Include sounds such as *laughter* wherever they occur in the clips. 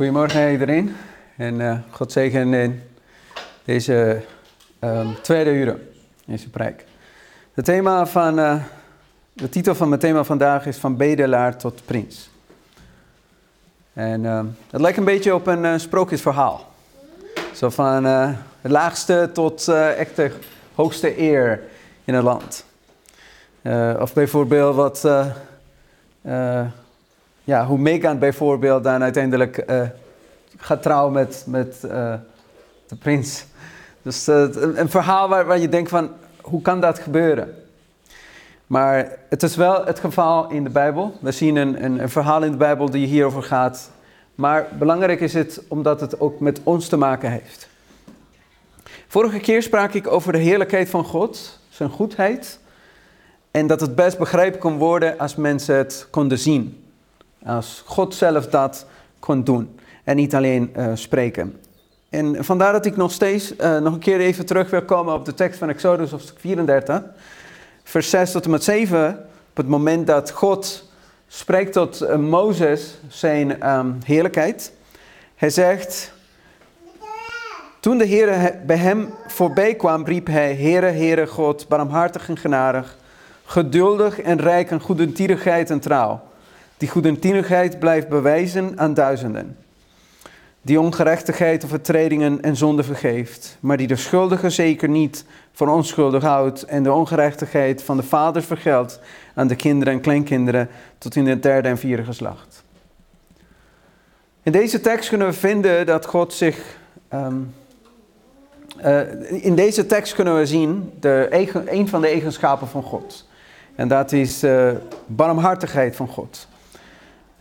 Goedemorgen iedereen en uh, God zegen in deze um, tweede uur, deze preek. Het thema van, uh, de titel van mijn thema vandaag is van bedelaar tot prins. En uh, het lijkt een beetje op een uh, sprookjesverhaal. Zo van het laagste tot echt de hoogste eer in het land. of bijvoorbeeld wat ja, hoe Megan bijvoorbeeld dan uiteindelijk uh, gaat trouwen met, met uh, de prins. Dus uh, een, verhaal waar, waar je denkt van, hoe kan dat gebeuren? Maar het is wel het geval in de Bijbel. We zien een, een, een verhaal in de Bijbel die hierover gaat. Maar belangrijk is het omdat het ook met ons te maken heeft. Vorige keer sprak ik over de heerlijkheid van God, zijn goedheid. En dat het best begrepen kon worden als mensen het konden zien. Als God zelf dat kon doen en niet alleen uh, spreken. En vandaar dat ik nog steeds uh, nog een keer even terug wil komen op de tekst van Exodus hoofdstuk 34, vers 6 tot en met 7. Op het moment dat God spreekt tot uh, Mozes zijn um, heerlijkheid. Hij zegt, toen de Heer bij hem voorbij kwam, riep hij, Heere, Heere God, barmhartig en genadig, geduldig en rijk aan goedertierigheid en trouw die goedertierigheid blijft bewijzen aan duizenden. Die ongerechtigheid of vertredingen en zonde vergeeft, maar die de schuldige zeker niet voor onschuldig houdt en de ongerechtigheid van de vaders vergeldt aan de kinderen en kleinkinderen tot in het derde en vierde geslacht. In deze tekst kunnen we vinden dat God zich. Um, uh, in deze tekst kunnen we zien de, een van de eigenschappen van God. En dat is uh, barmhartigheid van God.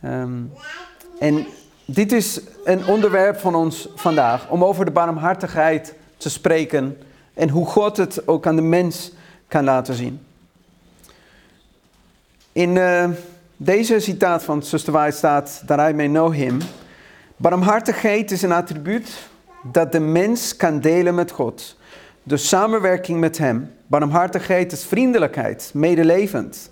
Um, en dit is een onderwerp van ons vandaag, om over de barmhartigheid te spreken en hoe God het ook aan de mens kan laten zien. In uh, deze citaat van Zuster White staat, I may know him, barmhartigheid is een attribuut dat de mens kan delen met God. De samenwerking met hem. Barmhartigheid is vriendelijkheid, medelevend.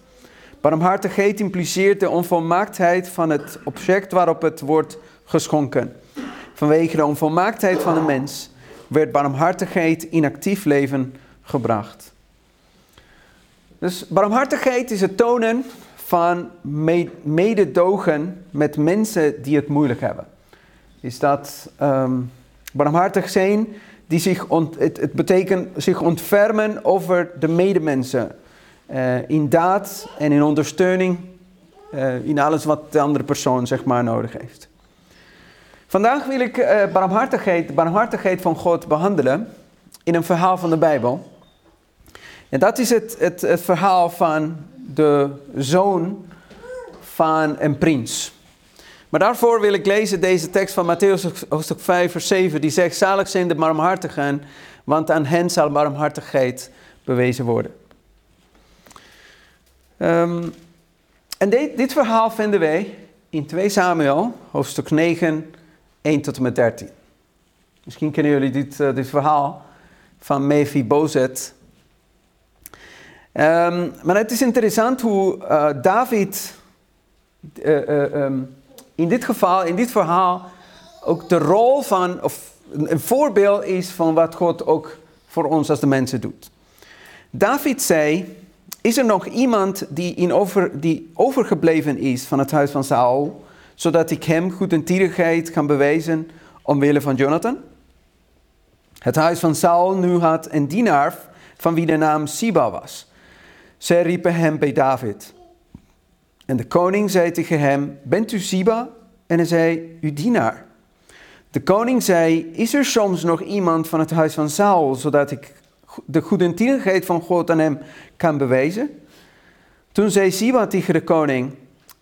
Barmhartigheid impliceert de onvolmaaktheid van het object waarop het wordt geschonken. Vanwege de onvolmaaktheid van de mens werd barmhartigheid in actief leven gebracht. Dus barmhartigheid is het tonen van mededogen met mensen die het moeilijk hebben. Is dat um, barmhartig zijn, die zich het, het betekent zich ontfermen over de medemensen uh, in daad en in ondersteuning uh, in alles wat de andere persoon zeg maar nodig heeft. Vandaag wil ik uh, barmhartigheid, barmhartigheid van God behandelen in een verhaal van de Bijbel. En dat is het, het, het verhaal van de zoon van een prins. Maar daarvoor wil ik lezen deze tekst van Matthäus hoofdstuk 5 vers 7. Die zegt, zalig zijn de barmhartigen, want aan hen zal barmhartigheid bewezen worden. Um, en dit, verhaal vinden wij in 2 Samuel, hoofdstuk 9, 1 tot en met 13. Misschien kennen jullie dit, uh, dit verhaal van Mephibozet. Um, maar het is interessant hoe uh, David uh, um, in dit geval, in dit verhaal, ook de rol van, of een voorbeeld is van wat God ook voor ons als de mensen doet. David zei, is er nog iemand die, in over, die overgebleven is van het huis van Saul, zodat ik hem goedentierigheid kan bewijzen omwille van Jonathan? Het huis van Saul nu had een dienaar van wie de naam Siba was. Zij riepen hem bij David. En de koning zei tegen hem, bent u Siba? En hij zei, uw dienaar. De koning zei, is er soms nog iemand van het huis van Saul, zodat ik de goedentierigheid van God aan hem kan bewijzen. Toen zei Siba tegen de koning,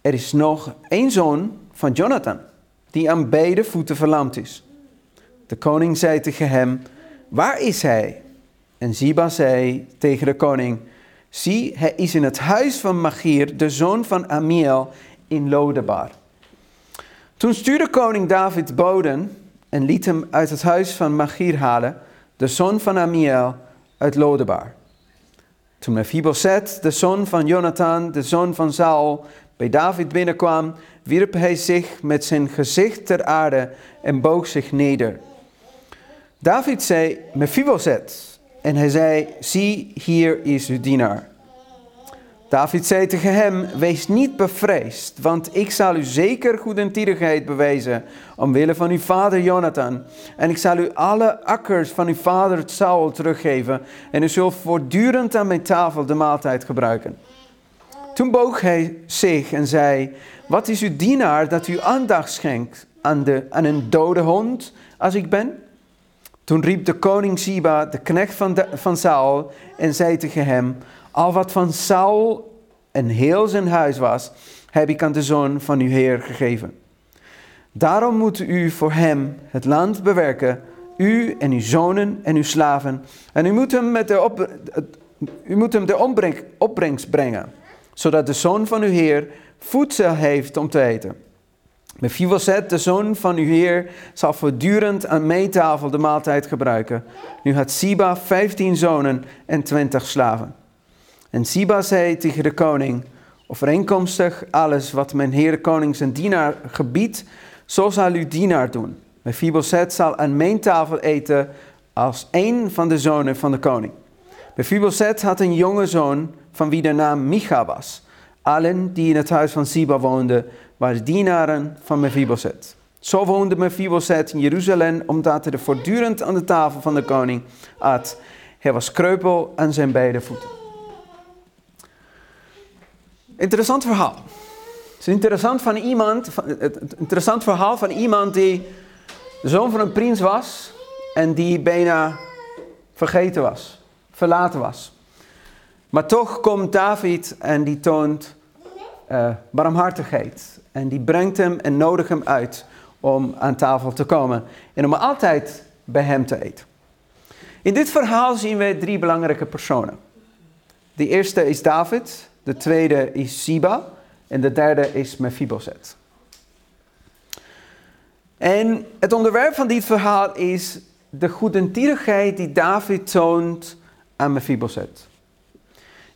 er is nog één zoon van Jonathan, die aan beide voeten verlamd is. De koning zei tegen hem, waar is hij? En Ziba zei tegen de koning, zie, hij is in het huis van Magier, de zoon van Amiel, in Lodebar. Toen stuurde koning David boden en liet hem uit het huis van Magier halen, de zoon van Amiel, uit Lodebar. Toen Mephibosheth, de zoon van Jonathan, de zoon van Saul, bij David binnenkwam, wierp hij zich met zijn gezicht ter aarde en boog zich neder. David zei, Mephibosheth. En hij zei, zie, hier is uw dienaar. David zei tegen hem, wees niet bevreesd, want ik zal u zeker goedentierigheid bewijzen, omwille van uw vader Jonathan. En ik zal u alle akkers van uw vader Saul teruggeven, en u zult voortdurend aan mijn tafel de maaltijd gebruiken. Toen boog hij zich en zei, wat is uw dienaar dat u aandacht schenkt aan, de, aan een dode hond als ik ben? Toen riep de koning Siba, de knecht van, van Saul, en zei tegen hem, al wat van Saul en heel zijn huis was, heb ik aan de zoon van uw Heer gegeven. Daarom moet u voor hem het land bewerken, u en uw zonen en uw slaven. En u moet hem, met de, op, u moet hem de opbrengst brengen, zodat de zoon van uw Heer voedsel heeft om te eten. Mephibosheth, de zoon van uw Heer, zal voortdurend aan mijn tafel de maaltijd gebruiken. Nu had Siba vijftien zonen en twintig slaven. En Siba zei tegen de koning, overeenkomstig alles wat mijn heer koning zijn dienaar gebiedt, zo zal uw dienaar doen. Mephibosheth zal aan mijn tafel eten als een van de zonen van de koning. Mephibosheth had een jonge zoon van wie de naam Micha was. Allen die in het huis van Siba woonden, waren dienaren van Mephibosheth. Zo woonde Mephibosheth in Jeruzalem, omdat hij voortdurend aan de tafel van de koning at. Hij was kreupel aan zijn beide voeten. Interessant verhaal. Het is interessant, van iemand, interessant verhaal van iemand die de zoon van een prins was en die bijna vergeten was, verlaten was. Maar toch komt David en die toont uh, barmhartigheid. En die brengt hem en nodigt hem uit om aan tafel te komen. En om altijd bij hem te eten. In dit verhaal zien we drie belangrijke personen. De eerste is David, de tweede is Siba en de derde is Mephibosheth. En het onderwerp van dit verhaal is de goedentierigheid die David toont aan Mephibosheth.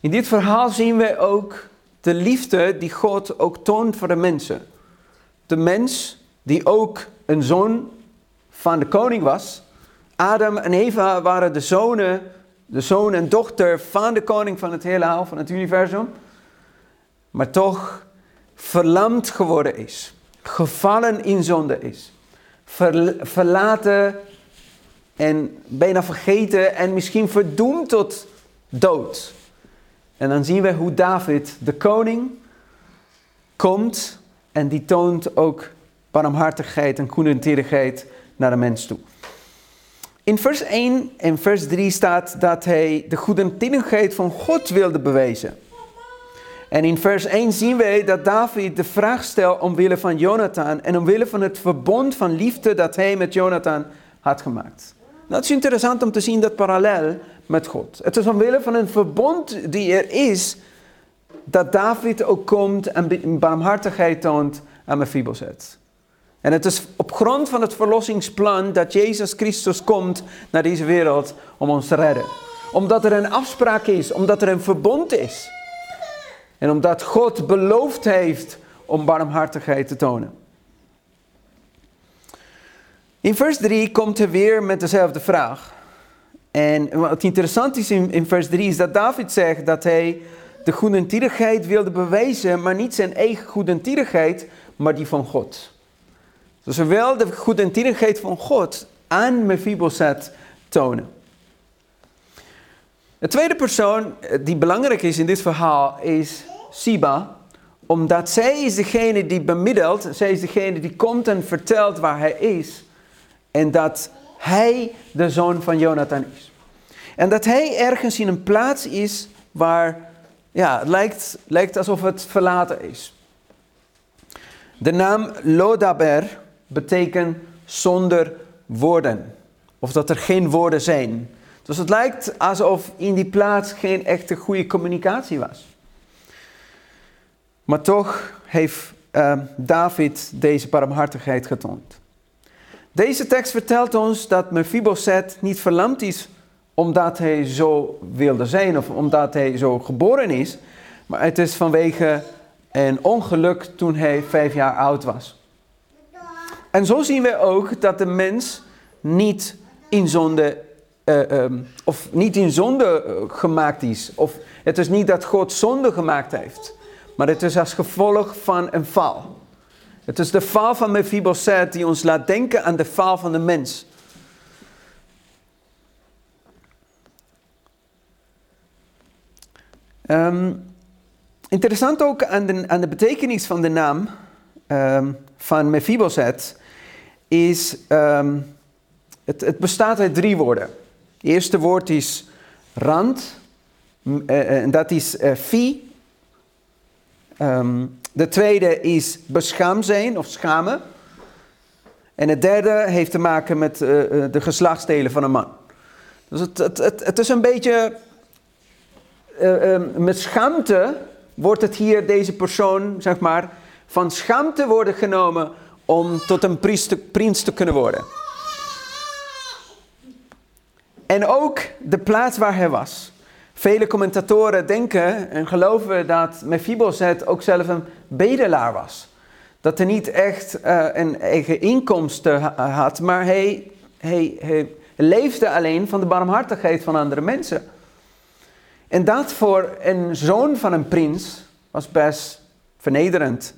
In dit verhaal zien we ook de liefde die God ook toont voor de mensen. De mens die ook een zoon van de koning was. Adam en Eva waren de zonen de zoon en dochter van de koning van het heelal, van het universum, maar toch verlamd geworden is, gevallen in zonde is, verlaten en bijna vergeten en misschien verdoemd tot dood. En dan zien we hoe David, de koning, komt en die toont ook barmhartigheid en goedertierigheid naar de mens toe. In vers 1 en vers 3 staat dat hij de goedentierigheid van God wilde bewijzen. En in vers 1 zien wij dat David de vraag stelt omwille van Jonathan en omwille van het verbond van liefde dat hij met Jonathan had gemaakt. Dat is interessant om te zien dat parallel met God. Het is omwille van een verbond die er is, dat David ook komt en barmhartigheid toont aan Mephibosheth. En het is op grond van het verlossingsplan dat Jezus Christus komt naar deze wereld om ons te redden. Omdat er een afspraak is, omdat er een verbond is. En omdat God beloofd heeft om barmhartigheid te tonen. In vers 3 komt hij weer met dezelfde vraag. En wat interessant is in, in vers 3 is dat David zegt dat hij de goedentierigheid wilde bewijzen, maar niet zijn eigen goedentierigheid, maar die van God. Dus zowel de goedentierigheid van God aan Mephibosheth tonen. De tweede persoon eh, die belangrijk is in dit verhaal is Siba, omdat zij is degene die bemiddelt, zij is degene die komt en vertelt waar hij is. En dat hij de zoon van Jonathan is. En dat hij ergens in een plaats is waar ja, het lijkt, lijkt alsof het verlaten is. De naam Lodaber betekent zonder woorden. Of dat er geen woorden zijn. Dus het lijkt alsof in die plaats geen echte goede communicatie was. Maar toch heeft uh, David deze barmhartigheid getoond. Deze tekst vertelt ons dat Mephibosheth niet verlamd is omdat hij zo wilde zijn of omdat hij zo geboren is, maar het is vanwege een ongeluk toen hij vijf jaar oud was. En zo zien we ook dat de mens niet in zonde, uh, um, of niet in zonde eh, gemaakt is. Of het is niet dat God zonde gemaakt heeft, maar het is als gevolg van een val. Het is de val van Mephibosheth die ons laat denken aan de val van de mens. Um, interessant ook aan de, aan de betekenis van de naam um, van Mephibosheth is, um, het, het, bestaat uit drie woorden. Het eerste woord is rand, uh, en dat is uh, fi. De tweede is beschaam zijn of schamen. En het derde heeft te maken met uh, de geslachtsdelen van een man. Dus het, het, het, is een beetje uh, met schaamte wordt het hier deze persoon, zeg maar, van schaamte worden genomen om tot een prins te kunnen worden. En ook de plaats waar hij was. Vele commentatoren denken en geloven dat Mephibosheth ook zelf een bedelaar was. Dat hij niet echt uh, een eigen inkomsten had, maar hij, hij, hij leefde alleen van de barmhartigheid van andere mensen. En dat voor een zoon van een prins was best vernederend.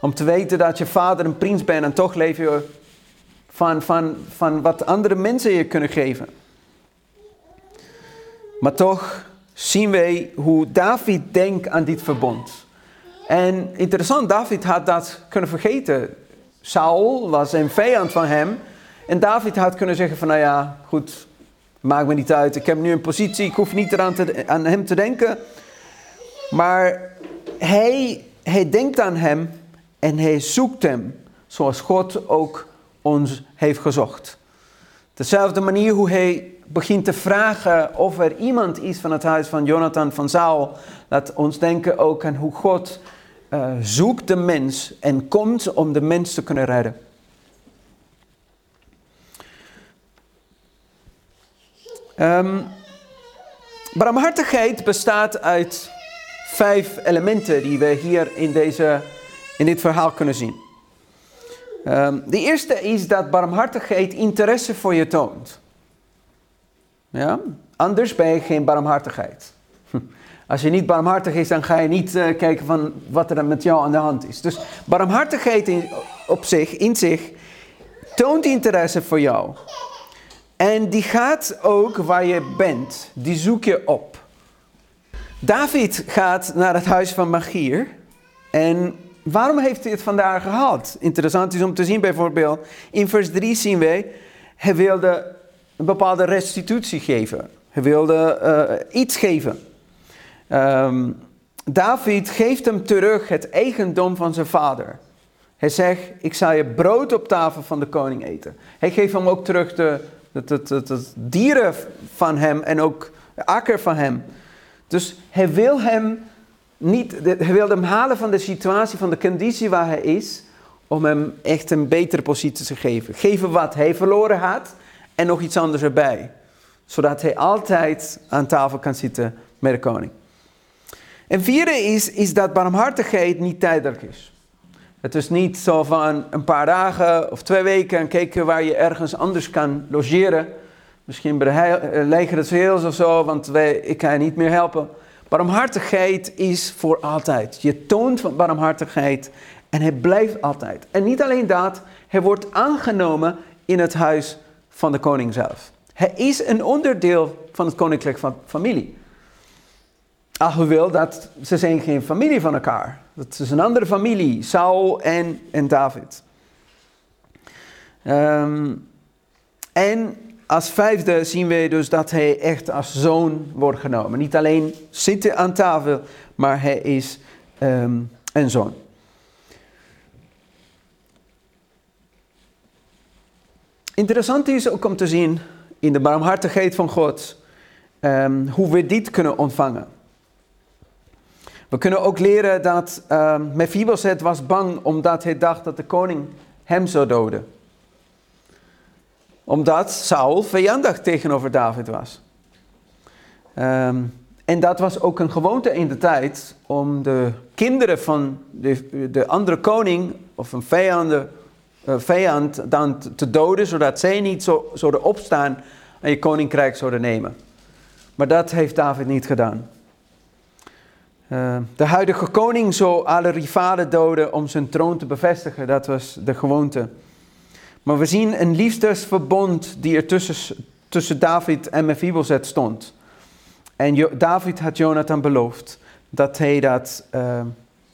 Om te weten dat je vader een prins bent en toch leef je van, van, van wat andere mensen je kunnen geven. Maar toch zien wij hoe David denkt aan dit verbond. En interessant, David had dat kunnen vergeten. Saul was een vijand van hem. En David had kunnen zeggen van, nou ja, goed, Maakt me niet uit. Ik heb nu een positie. Ik hoef niet eraan te, aan hem te denken. Maar hij, hij denkt aan hem en hij zoekt hem. Zoals God ook ons heeft gezocht. Dezelfde manier hoe hij begint te vragen of er iemand is van het huis van Jonathan van Saul. Laat ons denken ook aan hoe God uh, zoekt de mens en komt om de mens te kunnen redden. Um, barmhartigheid bestaat uit vijf elementen die we hier in, deze, in dit verhaal kunnen zien. Um, de eerste is dat barmhartigheid interesse voor je toont. Ja? Anders ben je geen barmhartigheid. *laughs* Als je niet barmhartig is, dan ga je niet uh, kijken van wat er met jou aan de hand is. Dus barmhartigheid in, op zich, in zich, toont interesse voor jou. En die gaat ook waar je bent. Die zoek je op. David gaat naar het huis van Magier. En waarom heeft hij het vandaar gehad? Interessant is om te zien bijvoorbeeld. In vers 3 zien wij. Hij wilde een bepaalde restitutie geven. Hij wilde uh, iets geven. Um, David geeft hem terug het eigendom van zijn vader. Hij zegt, ik zal je brood op tafel van de koning eten. Hij geeft hem ook terug de dieren van hem en ook de akker van hem. Dus hij wil hem niet, hij wil hem halen van de situatie, van de conditie waar hij is, om hem echt een betere positie te geven. Geven wat hij verloren had en nog iets anders erbij. Zodat hij altijd aan tafel kan zitten met de koning. En vierde is, is dat barmhartigheid niet tijdelijk is. Het is niet zo van een paar dagen of twee weken en kijken waar je ergens anders kan logeren. Misschien bij de eh, leger of zo, want wij, ik kan je niet meer helpen. Barmhartigheid is voor altijd. Je toont barmhartigheid en hij blijft altijd. En niet alleen dat, hij wordt aangenomen in het huis van de koning zelf. Hij is een onderdeel van het koninklijk familie. Alhoewel dat ze zijn geen familie van elkaar. Dat is een andere familie, Saul en, en David. Um, en als vijfde zien we dus dat hij echt als zoon wordt genomen. Niet alleen zitten aan tafel, maar hij is um, een zoon. Interessant is ook om te zien in de barmhartigheid van God um, hoe we dit kunnen ontvangen. We kunnen ook leren dat uh, Mephibosheth was bang omdat hij dacht dat de koning hem zou doden. Omdat Saul vijandig tegenover David was. Ehm, en dat was ook een gewoonte in de tijd om de kinderen van de, de andere koning of een vijand, uh, vijand dan te doden, zodat zij niet zo, zouden opstaan en je koninkrijk zouden nemen. Maar dat heeft David niet gedaan. Uh, de huidige koning zou alle rivalen doden om zijn troon te bevestigen. Dat was de gewoonte. Maar we zien een liefdesverbond die er tussen, David en Mephibosheth stond. En David had Jonathan beloofd dat hij dat, uh,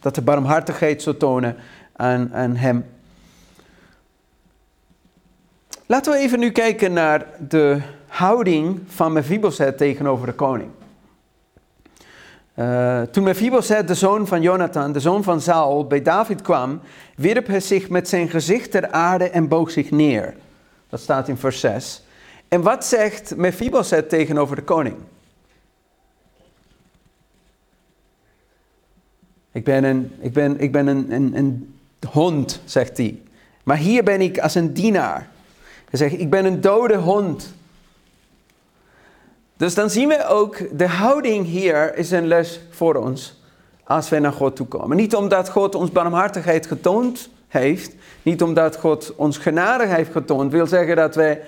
dat de barmhartigheid zou tonen aan, aan hem. Laten we even nu kijken naar de houding van Mephibosheth tegenover de koning. Uh, toen Mephibosheth, de zoon van Jonathan, de zoon van Saul, bij David kwam, wierp hij zich met zijn gezicht ter aarde en boog zich neer. Dat staat in vers 6. En wat zegt Mephibosheth tegenover de koning? Ik ben een, ik ben, ik ben een, een, een hond, zegt hij. Maar hier ben ik als een dienaar. Hij zegt, ik ben een dode hond. Dus dan zien we ook, de houding hier is een les voor ons als wij naar God toe komen. Niet omdat God ons barmhartigheid getoond heeft, niet omdat God ons genade heeft getoond, wil zeggen dat wij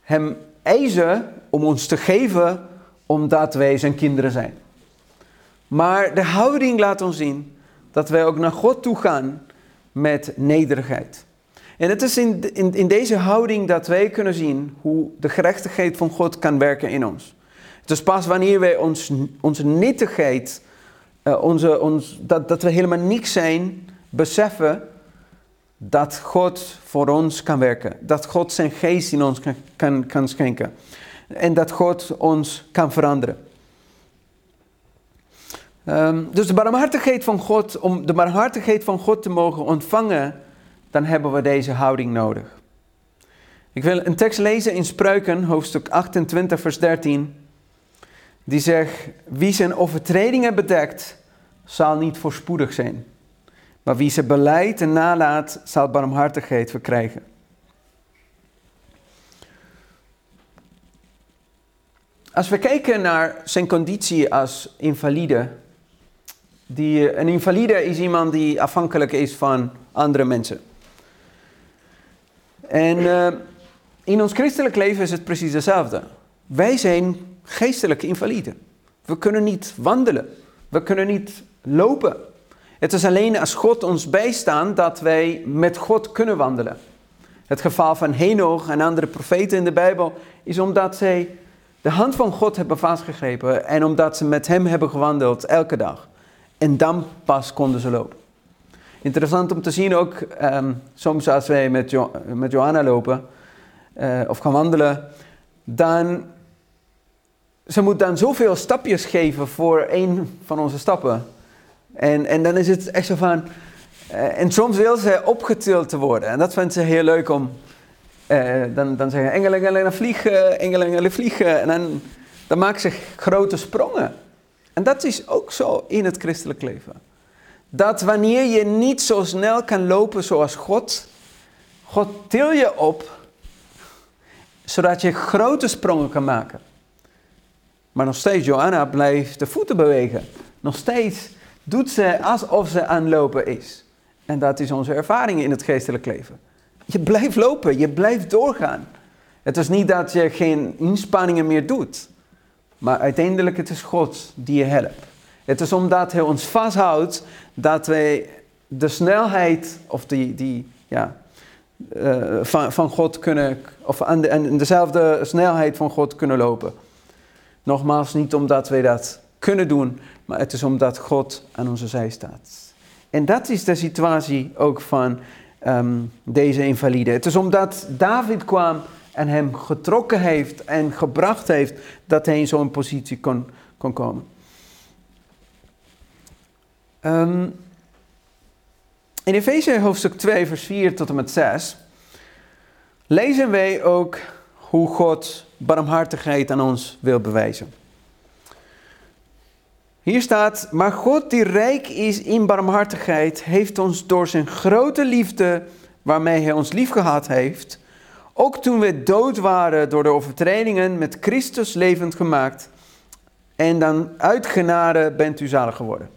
Hem eisen om ons te geven omdat wij zijn kinderen zijn. Maar de houding laat ons zien dat wij ook naar God toe gaan met nederigheid. En het is in, in, deze houding dat wij kunnen zien hoe de gerechtigheid van God kan werken in ons. Het is pas wanneer wij ons, onze nietigheid, uh, onze, ons, dat, dat we helemaal niks zijn, beseffen dat God voor ons kan werken. Dat God zijn geest in ons kan, kan, kan schenken. En dat God ons kan veranderen. Um, dus de barmhartigheid van God, om de barmhartigheid van God te mogen ontvangen, dan hebben we deze houding nodig. Ik wil een tekst lezen in Spreuken, hoofdstuk 28, vers 13. Die zegt, wie zijn overtredingen bedekt, zal niet voorspoedig zijn. Maar wie ze beleidt en nalaat, zal barmhartigheid verkrijgen. Als we kijken naar zijn conditie als invalide, die, een invalide is iemand die afhankelijk is van andere mensen. En uh, in ons christelijk leven is het precies hetzelfde. Wij zijn geestelijk invalide. We kunnen niet wandelen. We kunnen niet lopen. Het is alleen als God ons bijstaat dat wij met God kunnen wandelen. Het geval van Henoch en andere profeten in de Bijbel is omdat zij de hand van God hebben vastgegrepen en omdat ze met hem hebben gewandeld elke dag. En dan pas konden ze lopen. Interessant om te zien ook, um, soms als wij met, jo met Johanna lopen uh, of gaan wandelen, dan ze moet dan zoveel stapjes geven voor één van onze stappen. En, en dan is het echt zo van, uh, en soms wil ze opgetild te worden. En dat vindt ze heel leuk om, uh, dan, dan zeggen engelen, engelen vliegen, engelen, engelen vliegen. En dan, dan maakt ze grote sprongen. En dat is ook zo in het christelijk leven. Dat wanneer je niet zo snel kan lopen zoals God, God til je op, zodat je grote sprongen kan maken. Maar nog steeds, Johanna blijft de voeten bewegen. Nog steeds doet ze alsof ze aan lopen is. En dat is onze ervaring in het geestelijk leven. Je blijft lopen, je blijft doorgaan. Het is niet dat je geen inspanningen meer doet. Maar uiteindelijk het is God die je helpt. Het is omdat hij ons vasthoudt dat wij de snelheid of die, die ja, uh, van, van God kunnen, of aan, de, aan dezelfde snelheid van God kunnen lopen. Nogmaals, niet omdat wij dat kunnen doen, maar het is omdat God aan onze zij staat. En dat is de situatie ook van um, deze invalide. Het is omdat David kwam en hem getrokken heeft en gebracht heeft dat hij in zo'n positie kon, kon komen. Um, in Efeze hoofdstuk 2, vers 4 tot en met 6 lezen wij ook hoe God barmhartigheid aan ons wil bewijzen. Hier staat, maar God die rijk is in barmhartigheid, heeft ons door zijn grote liefde, waarmee hij ons liefgehad heeft, ook toen we dood waren door de overtredingen met Christus levend gemaakt. En dan uit genade bent u zalig geworden.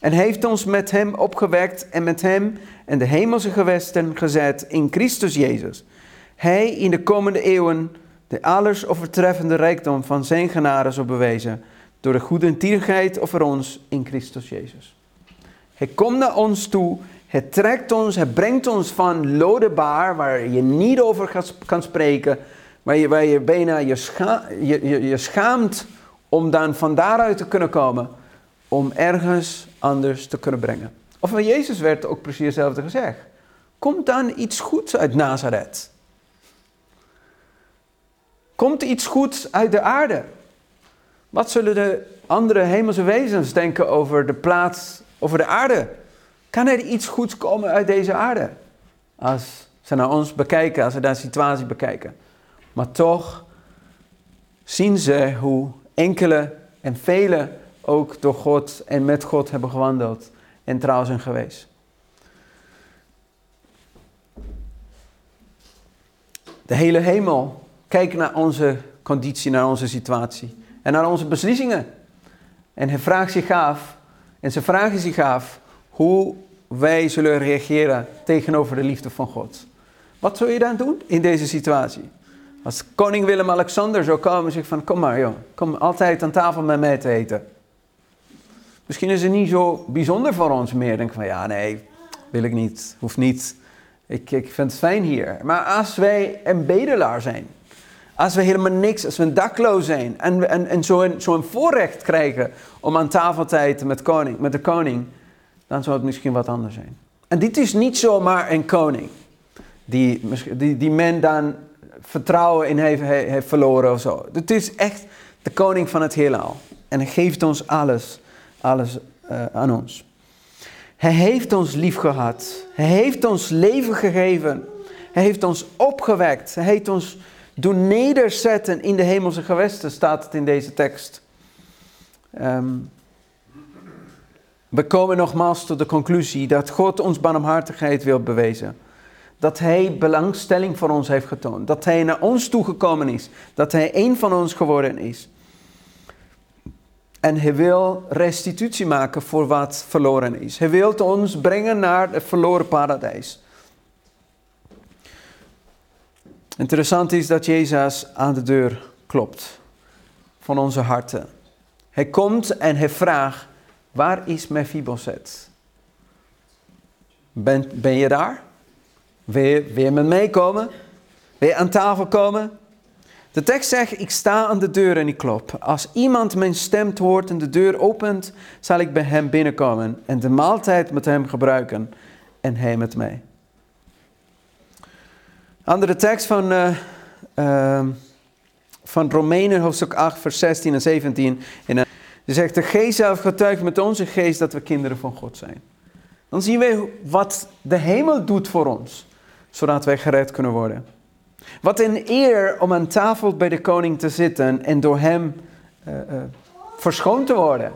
En heeft ons met hem opgewekt en met hem in de hemelse gewesten gezet in Christus Jezus. Hij in de komende eeuwen de alles overtreffende rijkdom van zijn genade zal bewijzen door de goedentierigheid over ons in Christus Jezus. Hij komt naar ons toe, hij trekt ons, hij brengt ons van lodebaar, waar je niet over kan spreken, waar je, waar je bijna je, je, je, je schaamt om dan van daaruit te kunnen komen, om ergens anders te kunnen brengen. Of van Jezus werd ook precies hetzelfde gezegd. Komt dan iets goeds uit Nazareth? Komt iets goeds uit de aarde? Wat zullen de andere hemelse wezens denken over de plaats, over de aarde? Kan er iets goeds komen uit deze aarde? Als ze naar ons bekijken, als ze naar de situatie bekijken. Maar toch zien ze hoe enkele en vele ook door God en met God hebben gewandeld en trouw zijn geweest. De hele hemel kijkt naar onze conditie, naar onze situatie en naar onze beslissingen. En hij vraagt zich af, en ze vragen zich af, hoe wij zullen reageren tegenover de liefde van God. Wat zul je dan doen in deze situatie? Als koning Willem-Alexander zou komen en zeggen van, kom maar joh, kom altijd aan tafel met mij te eten. Misschien is het niet zo bijzonder voor ons meer. Denk van, ja nee, wil ik niet, hoeft niet. Ik, ik vind het fijn hier. Maar als wij een bedelaar zijn, als we helemaal niks, als we een dakloos zijn en, en, en zo'n zo voorrecht krijgen om aan tafel te eten met, koning, met de koning, dan zou het misschien wat anders zijn. En dit is niet zomaar een koning die, die, die men dan vertrouwen in heeft, verloren of zo. Het is echt de koning van het heelal. En hij geeft ons alles, alles uh, aan ons. Hij heeft ons lief gehad. Hij heeft ons leven gegeven. Hij heeft ons opgewekt. Hij heeft ons doen nederzetten in de hemelse gewesten, staat het in deze tekst. Um, we komen nogmaals tot de conclusie dat God ons barmhartigheid wil bewijzen. Dat Hij belangstelling voor ons heeft getoond. Dat Hij naar ons toegekomen is. Dat Hij een van ons geworden is. En Hij wil restitutie maken voor wat verloren is. Hij wil ons brengen naar het verloren paradijs. Interessant is dat Jezus aan de deur klopt van onze harten. Hij komt en hij vraagt, waar is Mephibosheth? Ben, ben je daar? Wil je, wil met mij komen? Wil je aan tafel komen? De tekst zegt, ik sta aan de deur en ik klop. Als iemand mijn stem hoort en de deur opent, zal ik bij hem binnenkomen en de maaltijd met hem gebruiken en hij met mij. Andere tekst van, uh, van Romeinen, hoofdstuk 8, vers 16 en 17. En, die zegt, de geest zelf getuigt met onze geest dat we kinderen van God zijn. Dan zien we wat de hemel doet voor ons, zodat wij gered kunnen worden. Wat een eer om aan tafel bij de koning te zitten en door hem uh, verschoond te worden.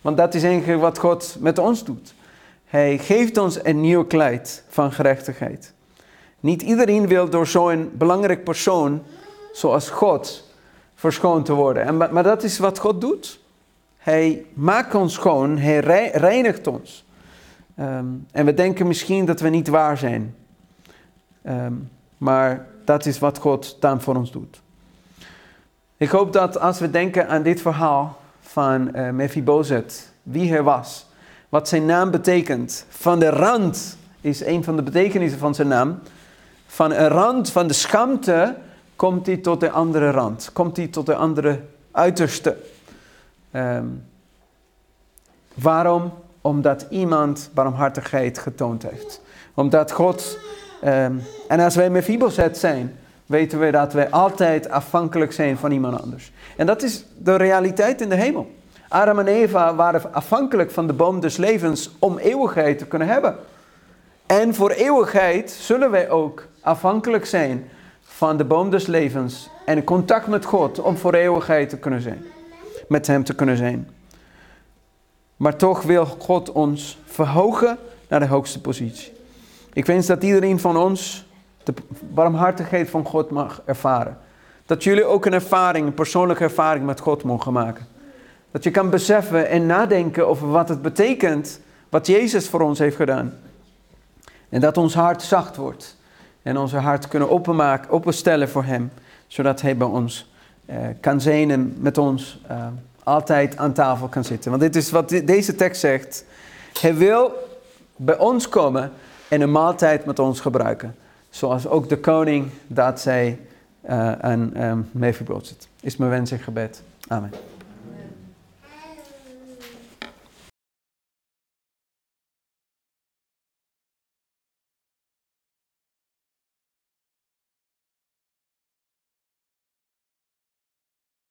Want dat is eigenlijk wat God met ons doet. Hij geeft ons een nieuw kleid van gerechtigheid. Niet iedereen wil door zo'n belangrijk persoon zoals God verschoond te worden. En, maar dat is wat God doet. Hij maakt ons schoon, hij reinigt ons. Um, en we denken misschien dat we niet waar zijn. Um, maar dat is wat God dan voor ons doet. Ik hoop dat als we denken aan dit verhaal van uh, Mephibosheth, wie hij was, wat zijn naam betekent. Van de rand is een van de betekenissen van zijn naam van een rand van de schaamte komt hij tot de andere rand. Komt hij tot de andere uiterste. Um, waarom? Omdat iemand barmhartigheid getoond heeft. Omdat God... Um, en als wij Mephibosheth zijn, weten we dat wij altijd afhankelijk zijn van iemand anders. En dat is de realiteit in de hemel. Adam en Eva waren afhankelijk van de boom des levens om eeuwigheid te kunnen hebben. En voor eeuwigheid zullen wij ook afhankelijk zijn van de boom des levens en contact met God om voor eeuwigheid te kunnen zijn. Met Hem te kunnen zijn. Maar toch wil God ons verhogen naar de hoogste positie. Ik wens dat iedereen van ons de barmhartigheid van God mag ervaren. Dat jullie ook een ervaring, een persoonlijke ervaring met God mogen maken. Dat je kan beseffen en nadenken over wat het betekent, wat Jezus voor ons heeft gedaan. En dat ons hart zacht wordt. En onze hart kunnen openmaken, openstellen voor Hem. Zodat Hij bij ons uh, kan zijn en met ons uh, altijd aan tafel kan zitten. Want dit is wat deze tekst zegt. Hij wil bij ons komen en een maaltijd met ons gebruiken. Zoals ook de koning dat zij uh, aan um, Mephibosheth. Is mijn wens en gebed. Amen.